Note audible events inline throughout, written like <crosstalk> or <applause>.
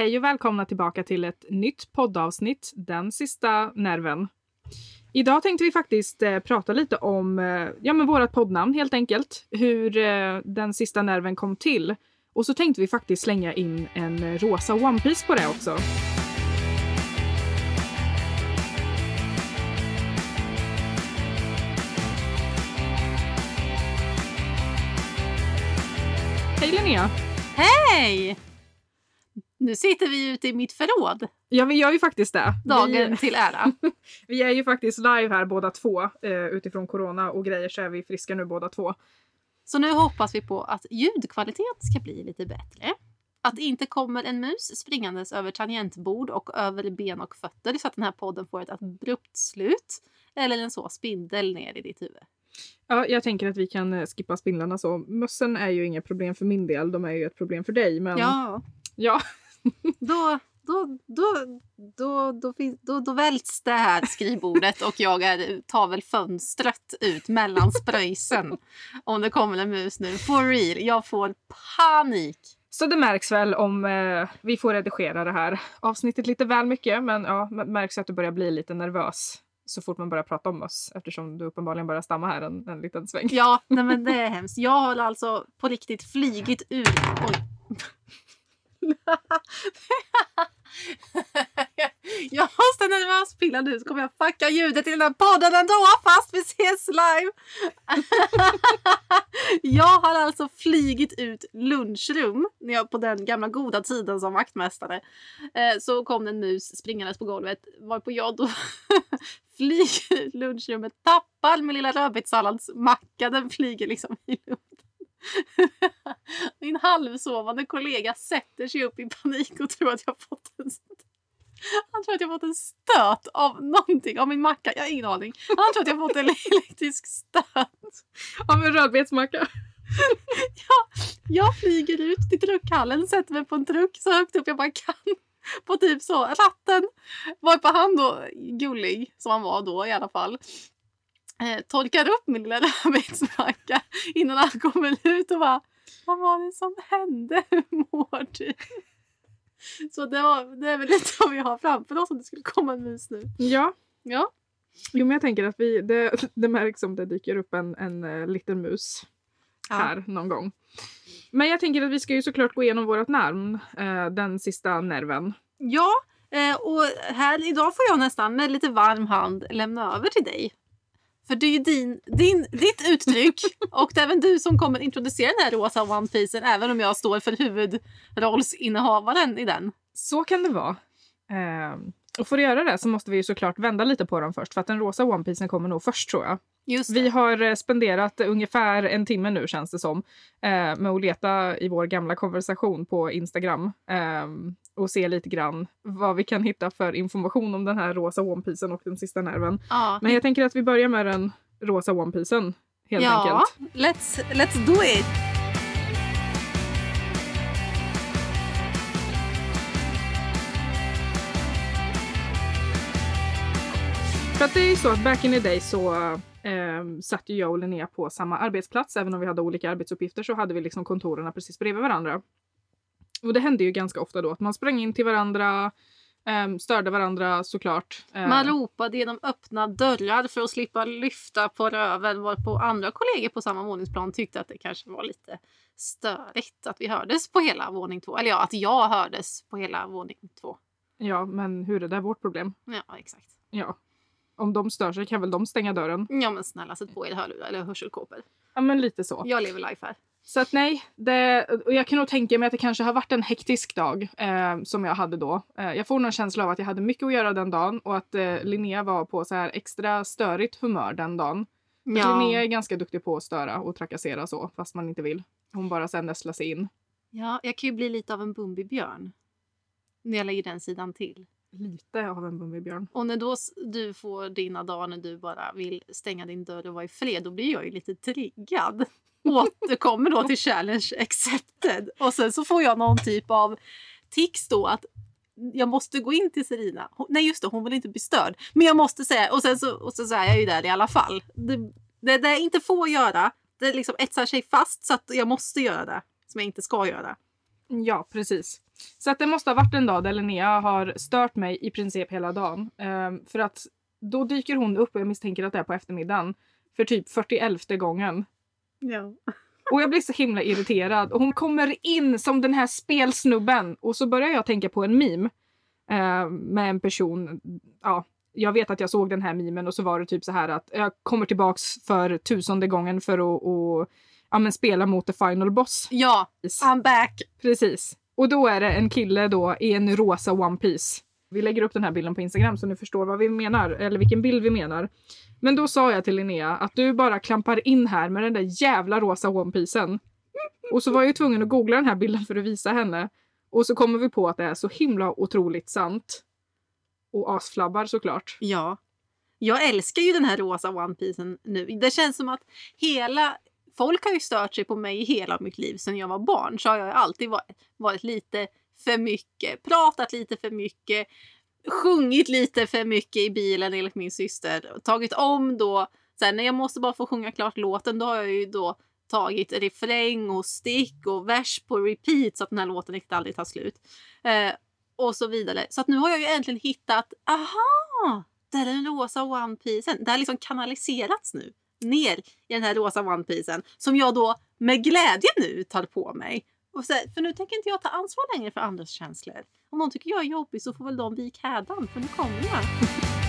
Hej och välkomna tillbaka till ett nytt poddavsnitt, Den sista nerven. Idag tänkte vi faktiskt eh, prata lite om eh, ja, men vårat poddnamn helt enkelt. Hur eh, Den sista nerven kom till. Och så tänkte vi faktiskt slänga in en rosa One Piece på det också. Hej Linnea! Hej! Nu sitter vi ute i mitt förråd. Ja, vi gör ju faktiskt det. Dagen Vi, till ära. <laughs> vi är ju faktiskt live här båda två. Eh, utifrån corona och grejer så är vi friska nu båda två. Så nu hoppas vi på att ljudkvaliteten ska bli lite bättre. Att det inte kommer en mus springandes över tangentbord och över ben och fötter så att den här podden får ett abrupt slut. Eller en så spindel ner i ditt huvud. Ja, jag tänker att vi kan eh, skippa spindlarna så. Mössen är ju inga problem för min del. De är ju ett problem för dig. Men Ja, ja, <laughs> då, då, då, då, då, då, då välts det här skrivbordet och jag är, tar väl fönstret ut mellan spröjsen. Om det kommer en mus nu. For real, jag får panik. Så det märks väl om eh, vi får redigera det här avsnittet lite väl mycket. Men ja, märks att du börjar bli lite nervös så fort man börjar prata om möss eftersom du uppenbarligen börjar stamma här en, en liten sväng. Ja, nej men det är hemskt. Jag har alltså på riktigt flygit ur... Oj. <laughs> jag måste nervöspilla nu så kommer jag fucka ljudet i den här podden ändå fast vi ses live. <laughs> jag har alltså flygit ut lunchrum när jag på den gamla goda tiden som vaktmästare. Eh, så kom det en mus springandes på golvet varpå jag då <laughs> flyger ut lunchrummet, tappar min lilla rödbetssalladsmacka, den flyger liksom i luften. <laughs> Min halvsovande kollega sätter sig upp i panik och tror att jag fått en han tror att jag fått en stöt av någonting, av min macka. Jag har ingen aning. Han tror att jag fått en <laughs> elektrisk stöt. Av en rödbetsmacka. <laughs> Jag flyger ut till truckhallen, sätter mig på en truck så högt upp jag bara kan. På typ så ratten. Varpå han då, gullig som han var då i alla fall, eh, torkar upp min lilla <laughs> rödbetsmacka innan han kommer ut och bara Vad var det som hände? Hur mår du? Så det, var, det är väl lite vad vi har framför oss om det skulle komma en mus nu. Ja, Ja, jo, men jag tänker att vi, det, det märks om det dyker upp en, en uh, liten mus här någon gång. Men jag tänker att vi ska ju såklart gå igenom vårt namn, eh, den sista nerven. Ja, eh, och här idag får jag nästan med lite varm hand lämna över till dig. För det är ju din, din, ditt uttryck <laughs> och det är även du som kommer introducera den här rosa One Piecen även om jag står för huvudrollsinnehavaren i den. Så kan det vara. Eh, och för att göra det så måste vi ju såklart vända lite på dem först för att den rosa One Piecen kommer nog först tror jag. Vi har eh, spenderat ungefär en timme nu känns det som eh, med att leta i vår gamla konversation på Instagram eh, och se lite grann vad vi kan hitta för information om den här rosa One Piecen och den sista nerven. Ja, Men jag tänker att vi börjar med den rosa One Piecen helt ja enkelt. let's, let's do it! För att det är ju så att back in the day så eh, satt ju jag och Linnea på samma arbetsplats. Även om vi hade olika arbetsuppgifter så hade vi liksom kontoren precis bredvid varandra. Och det hände ju ganska ofta då att man sprang in till varandra, eh, störde varandra såklart. Eh, Man ropade genom öppna dörrar för att slippa lyfta på röven varpå andra kollegor på samma våningsplan tyckte att det kanske var lite störigt att vi hördes på hela våning två. Eller ja, att jag hördes på hela våning två. Ja, men hur är det vårt problem? Ja, exakt. Ja. Om de stör sig kan väl de stänga dörren? Ja, men snälla sätt på er hörlurar eller hörselkåpor. Ja, men lite så. Jag lever life här. Så att nej, det, och jag kan nog tänka mig att det kanske har varit en hektisk dag eh, som jag hade då. Eh, jag får nog en känsla av att jag hade mycket att göra den dagen och att eh, Linnea var på så här extra störigt humör den dagen. För Linnea är ganska duktig på att störa och trakassera så, fast man inte vill. Hon bara sen nästlar sig in. ja, jag kan ju bli lite av en Bumbibjörn. När jag lägger den sidan till. Lite av en Bumbibjörn. Och när då du får dina dagar när du bara vill stänga din dörr och vara i fred, då blir jag ju lite triggad. <laughs> Återkommer då till challenge accepted. Och sen så får jag någon typ av tics då att jag måste gå in till Serina. Hon, nej just det, hon vill inte bli störd. Men jag måste säga, och sen så, och så, så är jag ju där i alla fall. Det, det, det jag inte får göra, det liksom etsar sig fast så att jag måste göra det som jag inte ska göra. Ja, precis. Så att det måste ha varit en dag där Linnea har stört mig i princip hela dagen. Ehm, för att då dyker hon upp och jag misstänker att det är på eftermiddagen för typ 41 gången. Ja. Och jag blir så himla irriterad. Och hon kommer in som den här spelsnubben. Och så börjar jag tänka på en meme. Eh, med en person. Ja, jag vet att jag såg den här memen och så var det typ så här att jag kommer tillbaks för tusende gången för att ja, men spela mot the final boss. Ja, I'm back! Precis. Och då är det en kille då i en rosa One Piece. Vi lägger upp den här bilden på Instagram så ni förstår vad vi menar, eller vilken bild vi menar. Men då sa jag till Linnea att du bara klampar in här med den där jävla rosa One Piecen. Och så var jag ju tvungen att googla den här bilden för att visa henne. Och så kommer vi på att det är så himla otroligt sant. Och asflabbar såklart. Ja. Jag älskar ju den här rosa One Piecen nu. Det känns som att hela... Folk har ju stört sig på mig i hela mitt liv sedan jag var barn. Så har jag alltid varit, varit lite för mycket, pratat lite för mycket, sjungit lite för mycket i bilen enligt min syster. Tagit om då, så när jag måste bara få sjunga klart låten, då har jag ju då tagit refräng och stick och vers på repeat så att den här låten riktigt aldrig tar slut. Eh, och så vidare. Så att nu har jag ju äntligen hittat, aha! Det är den rosa One Piecen. Det har liksom kanaliserats nu ner i den här rosa onepiecen som jag då med glädje nu tar på mig. Och så, för nu tänker inte jag ta ansvar längre för andras känslor. Om någon tycker jag är jobbig så får väl de vika hädan för nu kommer jag. <laughs>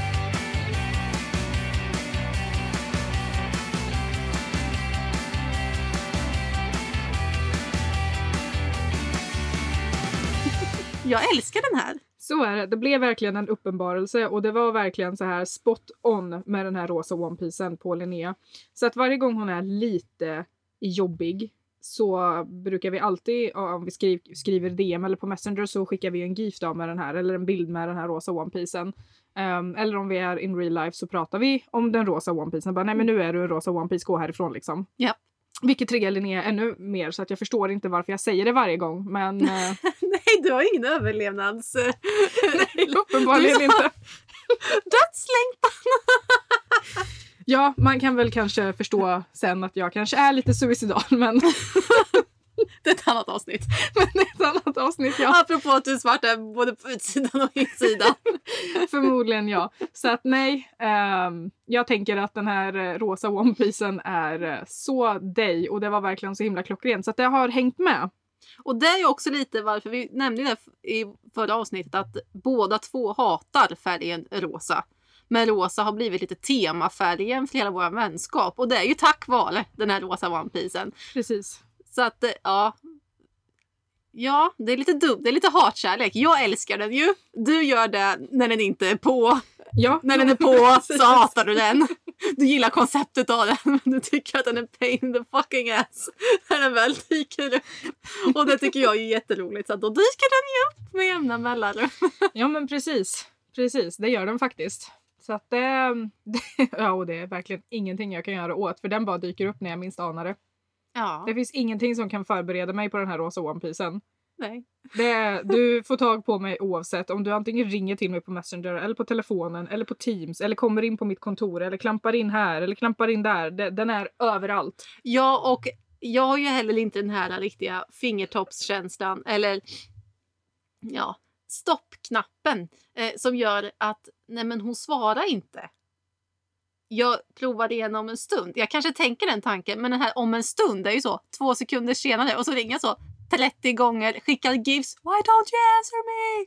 Jag älskar den här. Så är det. Det blev verkligen en uppenbarelse och det var verkligen så här spot on med den här rosa onepiecen på Linnea. Så att varje gång hon är lite jobbig så brukar vi alltid, om vi skriv, skriver DM eller på Messenger så skickar vi en GIF då med den här eller en bild med den här rosa onepiecen. Um, ehm, eller om vi är in real life så pratar vi om den rosa onepiecen. Bara, nej men nu är du en rosa onepiece, gå härifrån liksom. Ja. Vilket triggar Linnea ännu mer så att jag förstår inte varför jag säger det varje gång. Men... <laughs> eh, Nej, du har ingen överlevnads... <laughs> nej, uppenbarligen inte. <laughs> Dödslängtan! Ja, man kan väl kanske förstå sen att jag kanske är lite suicidal men, <laughs> Det är ett annat avsnitt. <laughs> men det är ett annat avsnitt. Ja, Apropå att du är svart är både på utsidan och insidan. <laughs> förmodligen ja. Så att nej, ehm, jag tänker att den här eh, rosa One Piecen är eh, så dig och det var verkligen så himla klockrent så att det har hängt med. Och det är ju också lite varför vi nämnde det i förra avsnittet att båda två hatar färgen rosa. Men rosa har blivit lite temafärgen för hela vår vänskap och det är ju tack vare den här rosa One Piecen. Precis. Så att eh, ja. Ja, det är lite dumt. Det är lite hatkärlek. Jag älskar den ju. Du gör det när den inte är på. Ja, När den är på <laughs> så hatar du den. Du gillar konceptet av den men du tycker att den är pain in the fucking ass när den väl dyker upp. Och det tycker jag är jätteroligt så då dyker den ju upp med jämna mellanrum. <laughs> Ja men precis. Precis, det gör den faktiskt. Så att det, det, <laughs> ja, och det är verkligen ingenting jag kan göra åt för den bara dyker upp när jag minst anar det. Ja, Det finns ingenting som kan förbereda mig på den här rosa One Piecen. nej. Det, du får tag på mig oavsett om du antingen ringer till mig på Messenger eller på telefonen eller på Teams eller kommer in på mitt kontor eller klampar in här eller klampar in där. Det, den är överallt. Ja, och jag har ju heller inte den här riktiga fingertoppskänslan eller ja, stoppknappen eh, som gör att nej men hon svarar inte. Jag provar igen om en stund. Jag kanske tänker den tanken, men den här om en stund är ju så två sekunder senare och så ringer jag så 30 gånger, skickar gifs “Why don't you answer me?”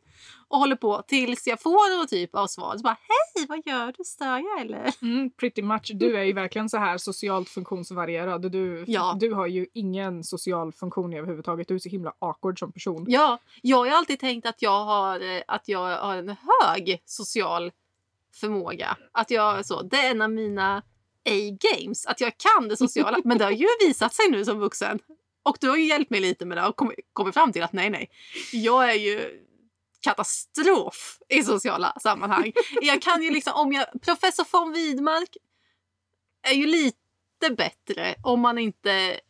och håller på tills jag får någon typ av svar. Så bara “Hej, vad gör du? Stör jag eller?” Mm, pretty much. Du är ju verkligen så här socialt funktionsvarierad. Du, Ja. du har ju ingen social funktion överhuvudtaget. Du är så himla awkward som person. Ja, jag har ju alltid tänkt att jag har, eh, att jag har en hög social förmåga. Att jag så, det är en av mina A-games, att jag kan det sociala. Men det har ju visat sig nu som vuxen. Och du har ju hjälpt mig lite med det och kommit, fram till att nej, nej. Jag är ju katastrof i sociala sammanhang. Jag kan ju liksom, om jag, professor von Widmark är ju lite bättre om man inte,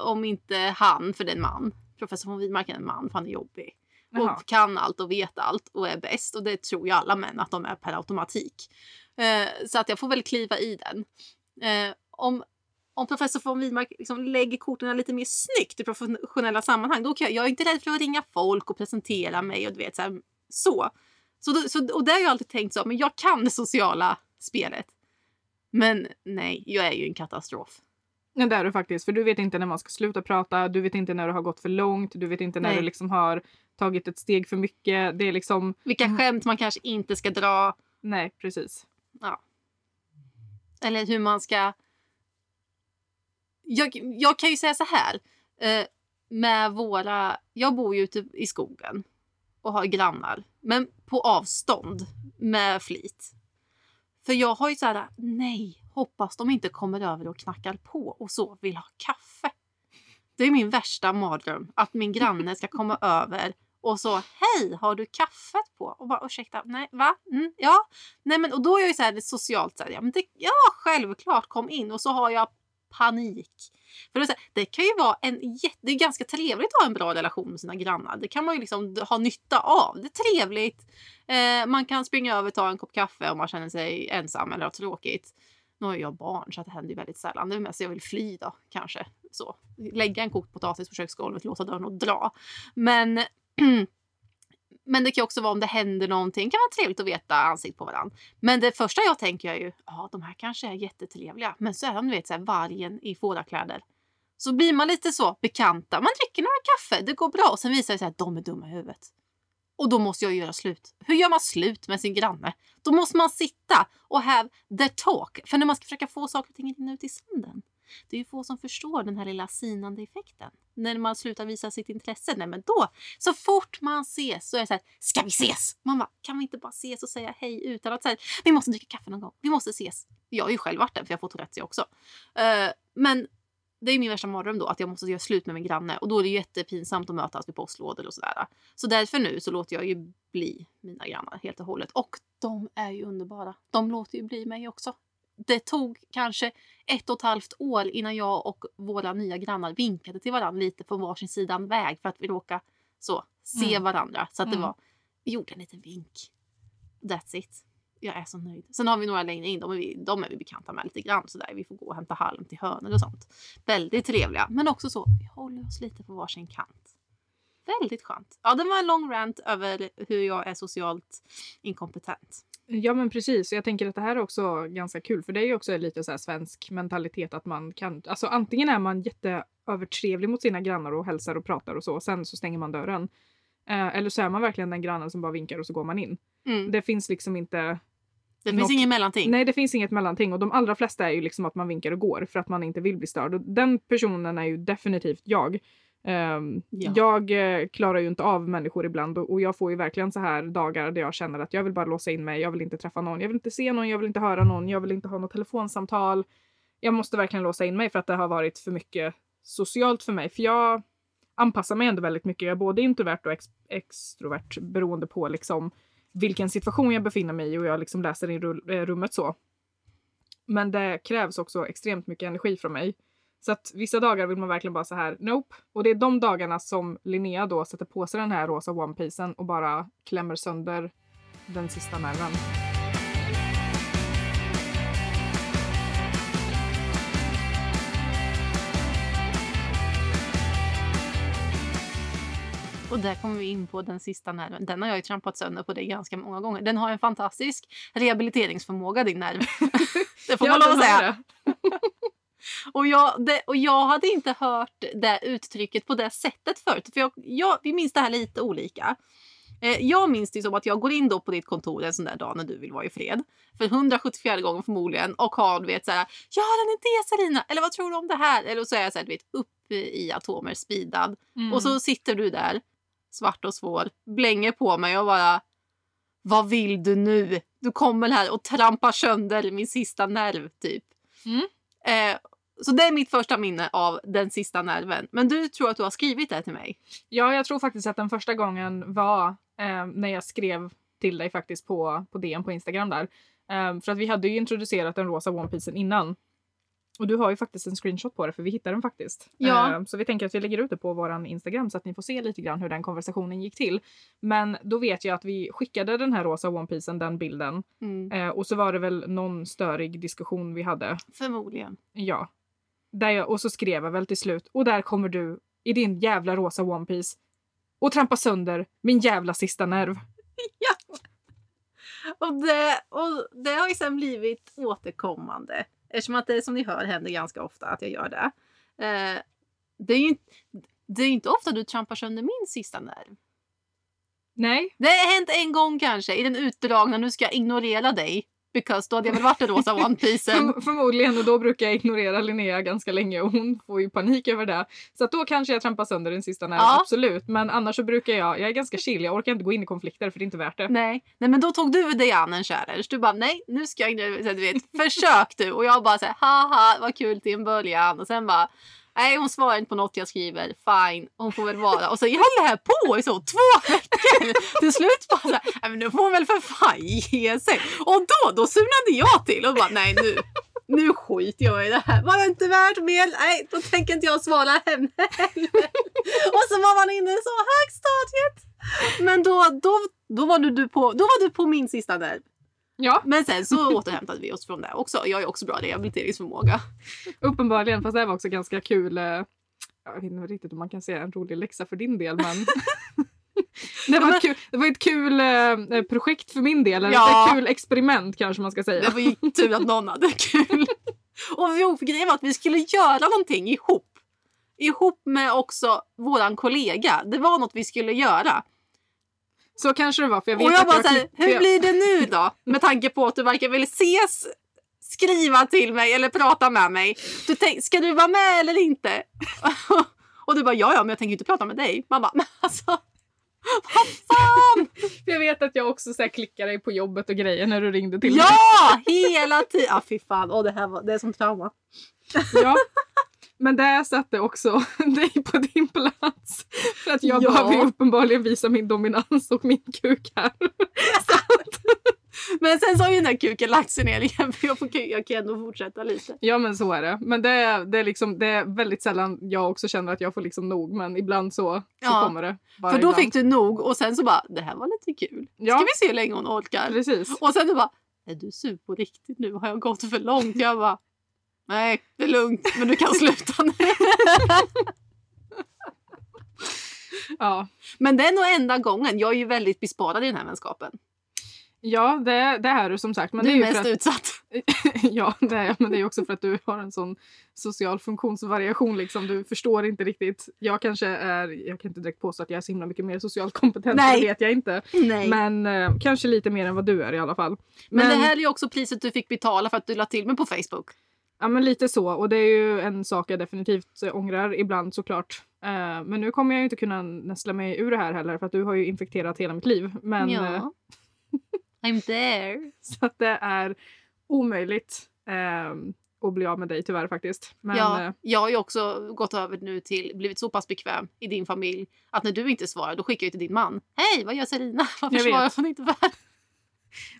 om inte han, för det är en man. Professor von Widmark är en man, för han är jobbig. Jaha. Och kan allt och vet allt och är bäst. Och det tror ju alla män att de är per automatik. Eh, så att jag får väl kliva i den. Eh, om, om professor von Widmark liksom lägger korten lite mer snyggt i professionella sammanhang, då kan jag, jag är inte rädd för att ringa folk och presentera mig och du vet så. Här, så. Så, då, så och det har jag alltid tänkt så, men jag kan det sociala spelet. Men nej, jag är ju en katastrof. Ja, det är du faktiskt. För du vet inte när man ska sluta prata, du vet inte när du har gått för långt, du vet inte när Nej. du liksom har tagit ett steg för mycket. Det är liksom... Vilka Mm. skämt man kanske inte ska dra. Nej, precis. Eller hur man ska... Jag, jag kan ju säga så här. Eh, med våra... Jag bor ju ute i skogen och har grannar. Men på avstånd med flit. För jag har ju så här, nej, hoppas de inte kommer över och knackar på och så vill ha kaffe. Det är min värsta mardröm, att min granne ska komma <laughs> över och så hej, har du kaffet på? Och bara ursäkta, nej, va? Mm, ja, nej men och då är jag ju så här socialt så här, ja, men det, ja självklart kom in och så har jag panik. För det, här, det kan ju vara en jätte, det är ganska trevligt att ha en bra relation med sina grannar. Det kan man ju liksom ha nytta av. Det är trevligt. Eh, man kan springa över och ta en kopp kaffe om man känner sig ensam eller har tråkigt. Nu har jag barn så det händer ju väldigt sällan. Det är mest jag vill fly då kanske. Så. Lägga en kokt potatis på köksgolvet, låsa dörren och dra. Men <clears throat> Men det kan också vara om det händer någonting. Det kan vara trevligt att veta ansikt på varandra. Men det första jag tänker är ju, ja de här kanske är jättetrevliga. Men så är de du vet så här, vargen i fårakläder. Så blir man lite så bekanta. Man dricker några kaffe, det går bra. Och sen visar det sig att de är dumma i huvudet. Och då måste jag göra slut. Hur gör man slut med sin granne? Då måste man sitta och have the talk. För när man ska försöka få saker och ting att rinna ut i sanden. Det är ju få som förstår den här lilla sinande effekten. När man slutar visa sitt intresse, nej men då, så fort man ses så är det så här, ska vi ses? Man bara, kan vi inte bara ses och säga hej utan att säga, vi måste dricka kaffe någon gång, vi måste ses. Jag har ju själv varit där för jag har fått Tourettes jag också. Uh, men det är min värsta mardröm då, att jag måste göra slut med min granne. Och då är det jättepinsamt att mötas vid postlådor och sådär. Så därför nu så låter jag ju bli mina grannar helt och hållet. Och de är ju underbara. De låter ju bli mig också. Det tog kanske ett och ett halvt år innan jag och våra nya grannar vinkade till varandra lite på varsin sida väg för att vi råkade så, se Mm. varandra. Så att det Mm. var, vi gjorde en liten vink. That's it. Jag är så nöjd. Sen har vi några längre in, de är vi, de är vi bekanta med lite grann sådär. Vi får gå och hämta halm till hönor och sånt. Väldigt trevliga. Men också så, vi håller oss lite på varsin kant. Väldigt skönt. Ja, det var en lång rant över hur jag är socialt inkompetent. Ja men precis, jag tänker att det här är också ganska kul för det är ju också lite så här svensk mentalitet att man kan, alltså antingen är man jätteövertrevlig mot sina grannar och hälsar och pratar och så, sen så stänger man dörren. Eh, eller så är man verkligen den grannen som bara vinkar och så går man in. Mm. Det finns liksom inte, finns något- ingen mellanting. nej det finns inget mellanting och de allra flesta är ju liksom att man vinkar och går för att man inte vill bli störd. Och den personen är ju definitivt jag. Ehm, Ja. Jag eh, klarar ju inte av människor ibland och, och jag får ju verkligen så här dagar där jag känner att jag vill bara låsa in mig. Jag vill inte träffa någon. Jag vill inte se någon. Jag vill inte höra någon. Jag vill inte ha något telefonsamtal. Jag måste verkligen låsa in mig för att det har varit för mycket socialt för mig. För jag anpassar mig ändå väldigt mycket. Jag är både introvert och ex- extrovert beroende på liksom vilken situation jag befinner mig i och jag liksom läser i eh, rummet så. Men det krävs också extremt mycket energi från mig. Så att vissa dagar vill man verkligen bara så här, nope. Och det är de dagarna som Linnea då sätter på sig den här rosa one och bara klämmer sönder den sista nerven. Och där kommer vi in på den sista nerven. Den har jag ju trampat sönder på det ganska många gånger. Den har en fantastisk rehabiliteringsförmåga din nerv. <laughs> det får man lov att säga. <laughs> Och jag, det, och jag hade inte hört det uttrycket på det sättet förut. För jag, jag, vi minns det här lite olika. Eh, jag minns det som att jag går in då på ditt kontor en sån där dag när du vill vara i fred. För 174 gången förmodligen. Och har du vet såhär, jag har en idé Sarina! Eller vad tror du om det här? Eller så är jag såhär, du vet, uppe i atomer, speedad. Mm. Och så sitter du där, svart och svår, blänger på mig och bara Vad vill du nu? Du kommer här och trampar sönder min sista nerv, typ. Mm. Eh, så det är mitt första minne av den sista nerven. Men du tror att du har skrivit det till mig? Ja, jag tror faktiskt att den första gången var eh, när jag skrev till dig faktiskt på, på DM på Instagram där. Eh, för att vi hade ju introducerat den rosa one piecen innan. Och du har ju faktiskt en screenshot på det för vi hittade den faktiskt. Ja. Eh, så vi tänker att vi lägger ut det på våran Instagram så att ni får se lite grann hur den konversationen gick till. Men då vet jag att vi skickade den här rosa one piecen, den bilden. Mm. Eh, och så var det väl någon störig diskussion vi hade. Förmodligen. Ja. Där jag, och så skrev jag väl till slut, och där kommer du i din jävla rosa One Piece och trampa sönder min jävla sista nerv. <laughs> ja. Och det, och det har ju sen blivit återkommande. Eftersom att det som ni hör händer ganska ofta att jag gör det. Eh, det är ju inte, det är inte ofta du trampar sönder min sista nerv. Nej. Det har hänt en gång kanske i den utdragna nu ska jag ignorera dig. Because då hade jag väl varit den rosa One Piecen. Förm- förmodligen och då brukar jag ignorera Linnea ganska länge och hon får ju panik över det. Så att då kanske jag trampar sönder den sista nerven, Ja. absolut. Men annars så brukar jag, jag är ganska chill, jag orkar inte gå in i konflikter för det är inte värt det. Nej. nej, men då tog du dig an en challenge. Du bara nej, nu ska jag Du vet, försök du. Och jag bara så här, haha, vad kul till en början. Och sen bara Nej, hon svarar inte på något jag skriver. Fine, hon får väl vara. Och så håller höll det här på i så två veckor. Till slut bara så här, "Nej, men nu får hon väl för fan ge sig. Och då, då surnade jag till och bara nej nu, nu skiter jag i det här. Var det inte värt mer? Nej, då tänker inte jag svara henne heller. Och så var man inne i så högstadiet. Men då, då, då, var du på, då var du på min sista nerv. Ja, Men sen så återhämtade vi oss från det också. Jag ju också bra rehabiliteringsförmåga. <laughs> uppenbarligen. Fast det var också ganska kul. eh, Jag vet inte riktigt om man kan säga en rolig läxa för din del, men <laughs> det, var ett kul, det var ett kul eh, projekt för min del. Ja. ett kul experiment kanske man ska säga. Det var ju <laughs> tur att någon hade kul. Och vi grejen var att vi skulle göra någonting ihop. Ihop med också våran kollega. Det var något vi skulle göra. Så kanske det var. För jag vet och jag bara jag såhär, klipp- hur blir det nu då? <laughs> Med tanke på att du varken vill ses, skriva till mig eller prata med mig. Du tänk, ska du vara med eller inte? <laughs> och du bara, ja ja men jag tänker inte prata med dig. Man bara, <laughs> men alltså. Vad fan! Jag vet att jag också så här klickade dig på jobbet och grejer när du ringde till mig. Ja! Hela tiden. Ah, fy fan. Åh, det här var, det är som trauma. Ja. Men där satte också <laughs> dig på din plats. För att jag Ja. behöver ju uppenbarligen visa min dominans och min kuk här. <laughs> Men sen så har ju den här kuken lagt sig ner igen. För jag, får, jag kan ändå fortsätta lite. Ja men så är det. Men det är, det är, liksom, det är väldigt sällan jag också känner att jag får liksom nog. Men ibland så, så Ja. kommer det. Bara För då ibland. fick du nog och sen så bara, det här var lite kul. Ja. Ska vi se hur länge hon orkar? Precis. Och sen du bara, är du sur på riktigt nu? Har jag gått för långt? Jag bara, nej det är lugnt men du kan sluta nu. <laughs> Ja, men det är nog enda gången. Jag är ju väldigt besparad i den här vänskapen. ja det, det är du som sagt. Men du det är är mest att, utsatt. <laughs> Ja, det är jag. Men det är också för att du har en sån social funktionsvariation. Liksom. Du förstår inte riktigt. Jag kanske är, jag kan inte direkt påstå att jag är så himla mycket mer socialt kompetent. Nej. Det vet jag inte. Nej. Men, Men eh, kanske lite mer än vad du är i alla fall. det här är ju också priset du fick betala för att du la till mig på Facebook. Ja men lite så och det är ju en sak jag definitivt eh, ångrar ibland såklart. Eh, men nu kommer jag ju inte kunna nästla mig ur det här heller för att du har ju infekterat hela mitt liv. Men eh, ja. <laughs> I'm there. <laughs> så att det är omöjligt eh, att bli av med dig tyvärr faktiskt. Men ja, eh, jag har ju också gått över nu till, blivit så pass bekväm i din familj att när du inte svarar då skickar jag till din man. Hej, vad gör Serina? <laughs> Varför svarar hon inte?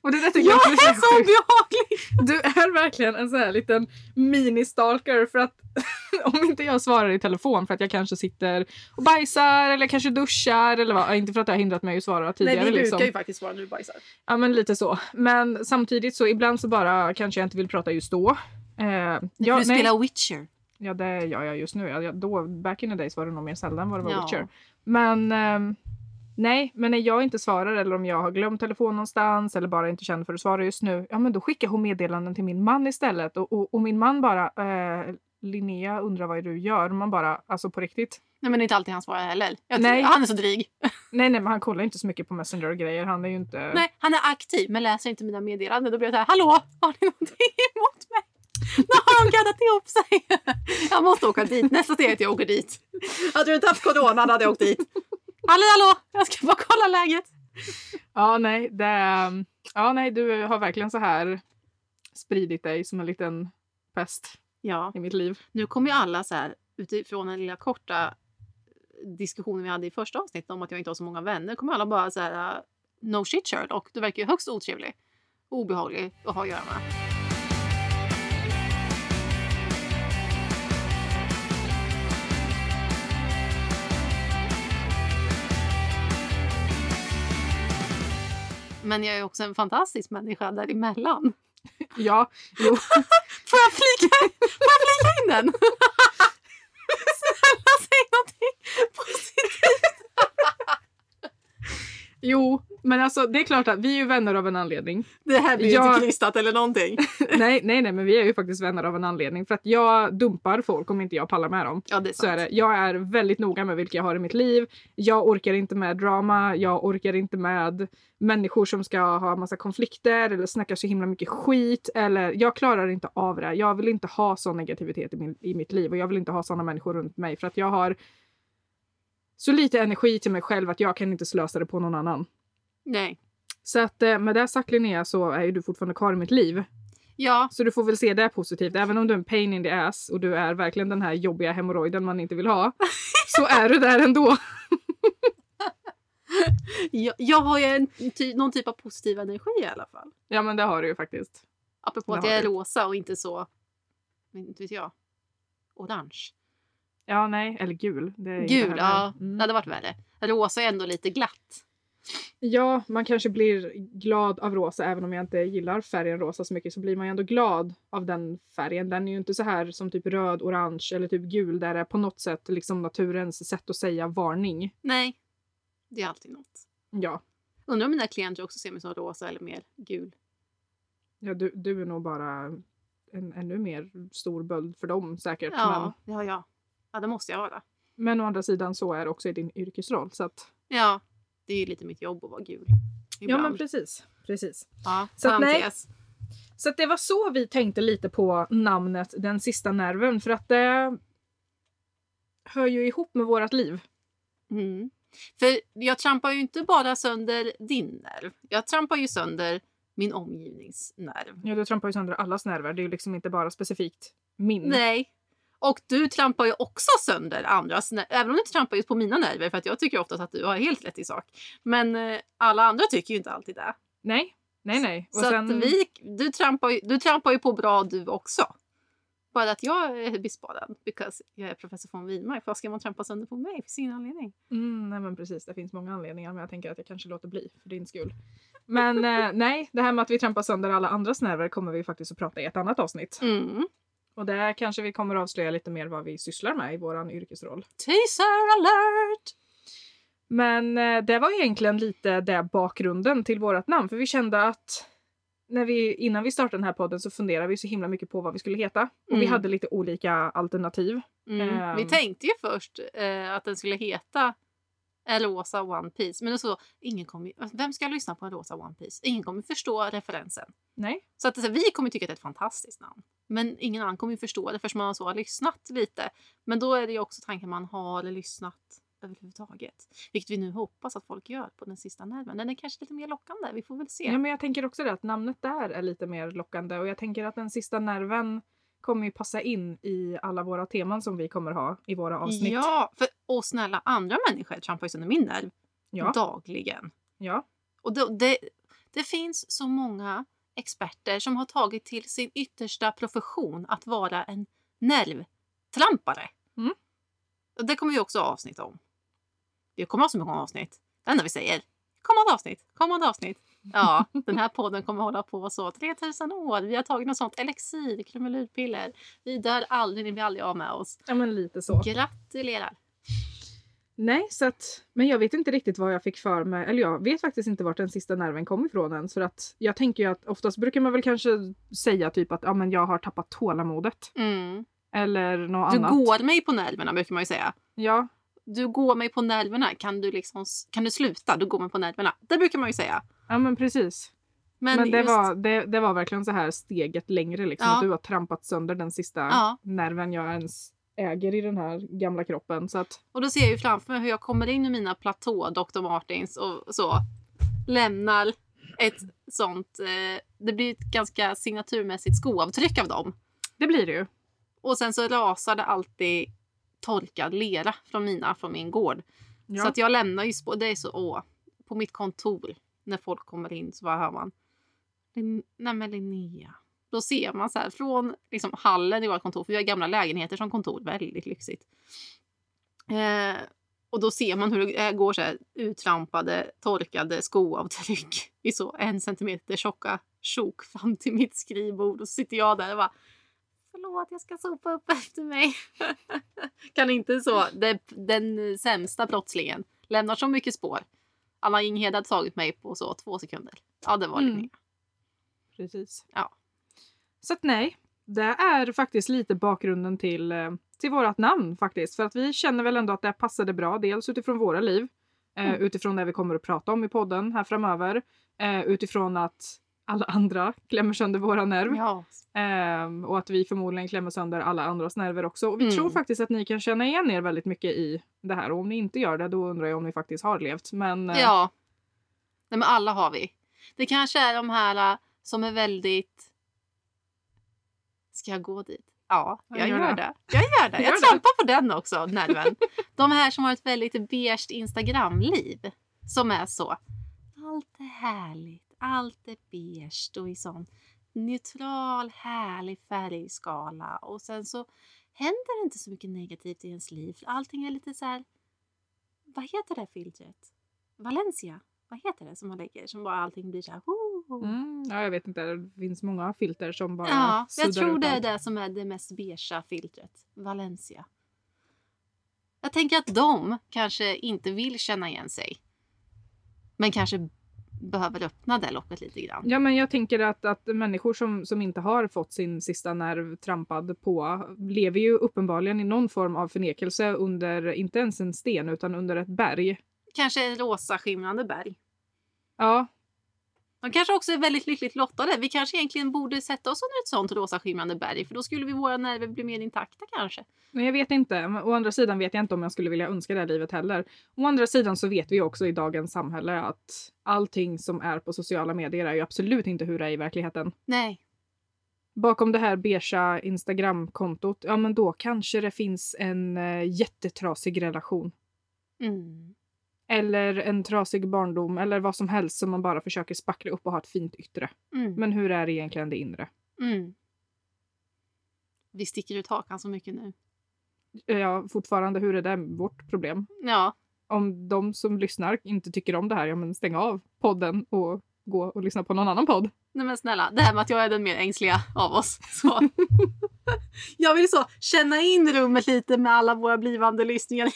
Och det där tycker Jag jag är så obehaglig! <laughs> Du är verkligen en sån här liten mini-stalker för att <laughs> om inte jag svarar i telefon för att jag kanske sitter och bajsar eller kanske duschar eller vad, inte för att det har hindrat mig att svara tidigare. liksom. ju faktiskt svara när du bajsar. Ja men lite så. Men samtidigt så ibland så bara kanske jag inte vill prata just då. Eh, Ja, ja, du nej, spelar Witcher. ja det gör jag just nu. Ja, då, back in the days var det nog mer sällan vad det var Ja. Witcher. Men ehm, nej, men när jag inte svarar eller om jag har glömt telefon någonstans eller bara inte känner för att svara just nu. Ja men då skickar hon meddelanden till min man istället och, och, och min man bara eh, Linnea undrar vad du gör. Man bara alltså på riktigt. Nej men det är inte alltid han svarar heller. Jag, Nej. Han är så dryg. <laughs> Nej nej men han kollar inte så mycket på Messenger och grejer. Han är ju inte... Nej, han är aktiv men läser inte mina meddelanden. Då blir jag så här, hallå, har ni någonting emot mig? Nu har de gaddat ihop sig. <laughs> Jag måste åka dit. Nästa steg är att jag åker dit. Hade du inte haft corona hade jag åkt dit. Hallå, hallå, jag ska bara kolla läget. Ja, nej, det, är- ja, nej, du har verkligen så här spridit dig som en liten pest Ja, i mitt liv. nu kommer ju alla så här utifrån den lilla korta diskussionen vi hade i första avsnittet om att jag inte har så många vänner. kommer alla bara så här uh, no shit Sherlock. Du verkar ju högst otrevlig. Obehaglig att ha att göra med. Men jag är också en fantastisk människa däremellan. <laughs> Ja, jo. <laughs> Får jag flika, får jag flika in den? <laughs> Snälla säg någonting positivt. jo, men alltså det är klart att vi är ju vänner av en anledning. Det här blir Jag- inte krystat eller någonting. <laughs> nej, nej, nej, men vi är ju faktiskt vänner av en anledning. För att jag dumpar folk om inte jag pallar med dem. Ja, det är Så är det. Jag är väldigt noga med vilka jag har i mitt liv. Jag orkar inte med drama, jag orkar inte med människor som ska ha massa konflikter eller snacka så himla mycket skit. Eller jag klarar inte av det. Jag vill inte ha sån negativitet i, min, i mitt liv och jag vill inte ha såna människor runt mig för att jag har så lite energi till mig själv att jag kan inte slösa det på någon annan. Nej. Så att eh, med det sagt Linnea så är ju du fortfarande kvar i mitt liv. Ja, Så du får väl se det positivt. Även om du är en pain in the ass och du är verkligen den här jobbiga hemorrojden man inte vill ha. <laughs> så är du där ändå. <laughs> jag, jag har ju en, ty, någon typ av positiv energi i alla fall. Ja men det har du ju faktiskt. Apropå Det att jag är rosa och inte så, inte vet jag, orange. Ja nej, eller gul. Gul, ja. Mm. Det hade varit värre. Rosa är ändå lite glatt. Ja, man kanske blir glad av rosa även om jag inte gillar färgen rosa så mycket så blir man ju ändå glad av den färgen. Den är ju inte så här som typ röd, orange eller typ gul där det är på något sätt liksom naturens sätt att säga varning. Nej, det är alltid något. Ja, Undrar om mina klienter också ser mig som rosa eller mer gul. ja du, du är nog bara en ännu mer stor böld för dem säkert. Men, Ja, det har jag. Ja, det måste jag vara. men å andra sidan så är det också i din yrkesroll. Så att, Ja, det är ju lite mitt jobb att vara gul. ja Ibland. men precis. precis. ja, Så att nej. Så att det var så vi tänkte lite på namnet Den sista nerven för att det hör ju ihop med vårt liv. Mm. För jag trampar ju inte bara sönder din nerv. Jag trampar ju sönder min omgivningsnerv. Ja, du trampar ju sönder allas nerver. Det är ju liksom inte bara specifikt min. Nej. Och du trampar ju också sönder andras. Även om du inte trampar just på mina nerver för att jag tycker oftast att du har helt rätt i sak. Men eh, alla andra tycker ju inte alltid det. nej, nej. nej. Och Så sen, att vi, du, trampar ju, du trampar ju på bra du också. Bara att jag är bespariad. Because jag är professor von Widmark. Vad ska man trampa sönder på mig? För sin anledning. mm, nej men precis, det finns många anledningar men jag tänker att jag kanske låter bli för din skull. Men eh, nej, det här med att vi trampar sönder alla andras nerver kommer vi faktiskt att prata i ett annat avsnitt. Mm. Och där kanske vi kommer att avslöja lite mer vad vi sysslar med i våran yrkesroll. Teaser alert! Men eh, det var egentligen lite det bakgrunden till vårt namn. För vi kände att när vi, innan vi startade den här podden så funderade vi så himla mycket på vad vi skulle heta. Och vi Mm. hade lite olika alternativ. Mm. Ehm. Vi tänkte ju först eh, att den skulle heta en rosa One Piece. Men så, ingen kommer, alltså, vem ska lyssna på en rosa One Piece? Ingen kommer förstå referensen. Nej. Så att så här, vi kommer tycka att det är ett fantastiskt namn. Men ingen annan kommer förstå det förrän man så har lyssnat lite. Men då är det ju också tanken man har lyssnat överhuvudtaget. Vilket vi nu hoppas att folk gör på den sista nerven. Den är kanske lite mer lockande. Vi får väl se. Ja, men jag tänker också det att namnet där är lite mer lockande. Och jag tänker att den sista nerven kommer ju passa in i alla våra teman som vi kommer ha i våra avsnitt. Ja, för och snälla andra människor trampar ju sönder min nerv Ja. dagligen. ja. Och det, det, det finns så många experter som har tagit till sin yttersta profession att vara en nervtrampare. Mm. Det kommer vi också ha avsnitt om. Vi kommer ha så många avsnitt. Det enda vi säger. Kommande avsnitt, kommande avsnitt. Ja, den här podden kommer hålla på så 3000 år. Vi har tagit något sånt elixir, krumelurpiller. Vi dör aldrig, ni blir aldrig av med oss. ja, men lite så. Gratulerar! Nej, så att, men jag vet inte riktigt vad jag fick för mig. Eller jag vet faktiskt inte vart den sista nerven kom ifrån än. För att jag tänker ju att oftast brukar man väl kanske säga typ att ja, men jag har tappat tålamodet. Mm. Eller något Du annat. går mig på nerverna brukar man ju säga. Ja, du går mig på nerverna, kan du, liksom, kan du sluta? Du går mig på nerverna. Det brukar man ju säga. Ja men precis. Men, Men, det, just, var, det, det var verkligen så här steget längre liksom. Ja. Att du har trampat sönder den sista Ja. nerven jag ens äger i den här gamla kroppen. Så att, Och då ser jag ju framför mig hur jag kommer in i mina platå, Dr. Martins och så. Lämnar ett sånt, eh, det blir ett ganska signaturmässigt skoavtryck av dem. det blir det ju. Och sen så rasar det alltid torkad lera från mina, från min gård. Ja. Så att jag lämnar ju spår, det är så, åh, på mitt kontor när folk kommer in så bara hör man Nej men Linnea. Då ser man så här från liksom, hallen i vårt kontor, för vi har gamla lägenheter som kontor, väldigt lyxigt. Eh, Och då ser man hur det eh, går så här uttrampade, torkade skoavtryck <laughs> i så en centimeter tjocka sjok fram till mitt skrivbord. Och så sitter jag där och bara Förlåt, jag ska sopa upp efter mig. <laughs> kan inte så. Det, den sämsta brottslingen lämnar så mycket spår. Anna Inghed hade tagit mig på så två sekunder. Ja, det var Mm. det. Precis. Ja. Så att nej, det är faktiskt lite bakgrunden till, eh, till vårt namn faktiskt. För att vi känner väl ändå att det passade bra. Dels utifrån våra liv, eh, Mm. utifrån det vi kommer att prata om i podden här framöver. Eh, utifrån att alla andra klämmer sönder våra nerv. Ja. Ehm, och att vi förmodligen klämmer sönder alla andras nerver också. Och vi Mm. tror faktiskt att ni kan känna igen er väldigt mycket i det här. Och om ni inte gör det, då undrar jag om ni faktiskt har levt. Men eh, Ja. Nej, men alla har vi. Det kanske är de här äh, som är väldigt... Ska jag gå dit? Ja, Ja, jag gör gör det. det. Jag gör det. <laughs> Gör Jag det. trampar på den också, nerven. De här som har ett väldigt beige Instagramliv. Som är så. Allt är härligt. Allt är beige och i sån neutral, härlig färgskala. Och sen så händer det inte så mycket negativt i ens liv. Allting är lite så här... Vad heter det filtret? Valencia? Vad heter det som man lägger? Som bara allting blir så här... Mm, ja, jag vet inte. Det finns många filter som bara Ja, jag tror det är det som är det mest beigea filtret. Valencia. Jag tänker att de kanske inte vill känna igen sig. Men kanske behöver öppna det locket lite grann. Ja, men jag tänker att, att människor som, som inte har fått sin sista nerv trampad på lever ju uppenbarligen i någon form av förnekelse under, inte ens en sten, utan under ett berg. Kanske rosa skimrande berg. Ja, De kanske också är väldigt lyckligt lottade. Vi kanske egentligen borde sätta oss under ett sånt rosa skimrande berg för då skulle vi våra nerver bli mer intakta kanske. men jag vet inte. Å andra sidan vet jag inte om jag skulle vilja önska det här livet heller. Å andra sidan så vet vi också i dagens samhälle att allting som är på sociala medier är ju absolut inte hur det är i verkligheten. Nej. Bakom det här beigea Instagram-kontot, ja men då kanske det finns en eh, jättetrasig relation. Mm. Eller en trasig barndom eller vad som helst som man bara försöker spackla upp och ha ett fint yttre. Mm. Men hur är egentligen det inre? Mm. Vi sticker ut hakan så mycket nu. Ja, fortfarande, hur är det vårt problem? Ja, Om de som lyssnar inte tycker om det här, ja men stäng av podden och gå och lyssna på någon annan podd. Nej men snälla, det här med att jag är den mer ängsliga av oss. Så. <laughs> jag vill så känna in rummet lite med alla våra blivande lyssningar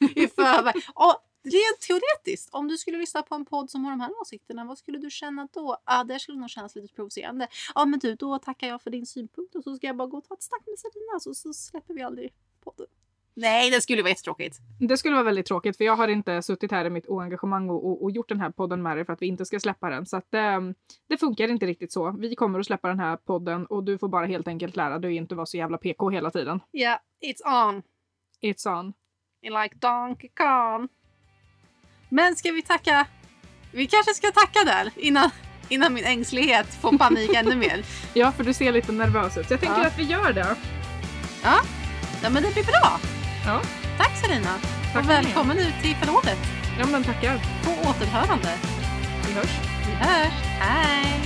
i förväg. Och rent teoretiskt, om du skulle lyssna på en podd som har de här åsikterna, vad skulle du känna då? Ja, det skulle nog kännas lite provocerande. Ja, men du, då tackar jag för din synpunkt och så ska jag bara gå och ta ett snack med Sabina så, så släpper vi aldrig podden. Nej, det skulle vara jättetråkigt. Det skulle vara väldigt tråkigt för jag har inte suttit här i mitt oengagemang och, och, och gjort den här podden med dig för att vi inte ska släppa den. Så att eh, det funkar inte riktigt så. Vi kommer att släppa den här podden och du får bara helt enkelt lära dig att inte vara så jävla PK hela tiden. Ja, yeah, it's on. It's on. Like Donkey Kong. Men ska vi tacka? Vi kanske ska tacka där innan, innan min ängslighet får panik ännu mer. <laughs> Ja, för du ser lite nervös ut. Så jag tänker Ja. att vi gör det. Ja, ja men det blir bra. Ja, Tack Sarina. Tack Och välkommen ut till förrådet. ja men tackar. På återhörande. Vi hörs. Vi hörs. Hej.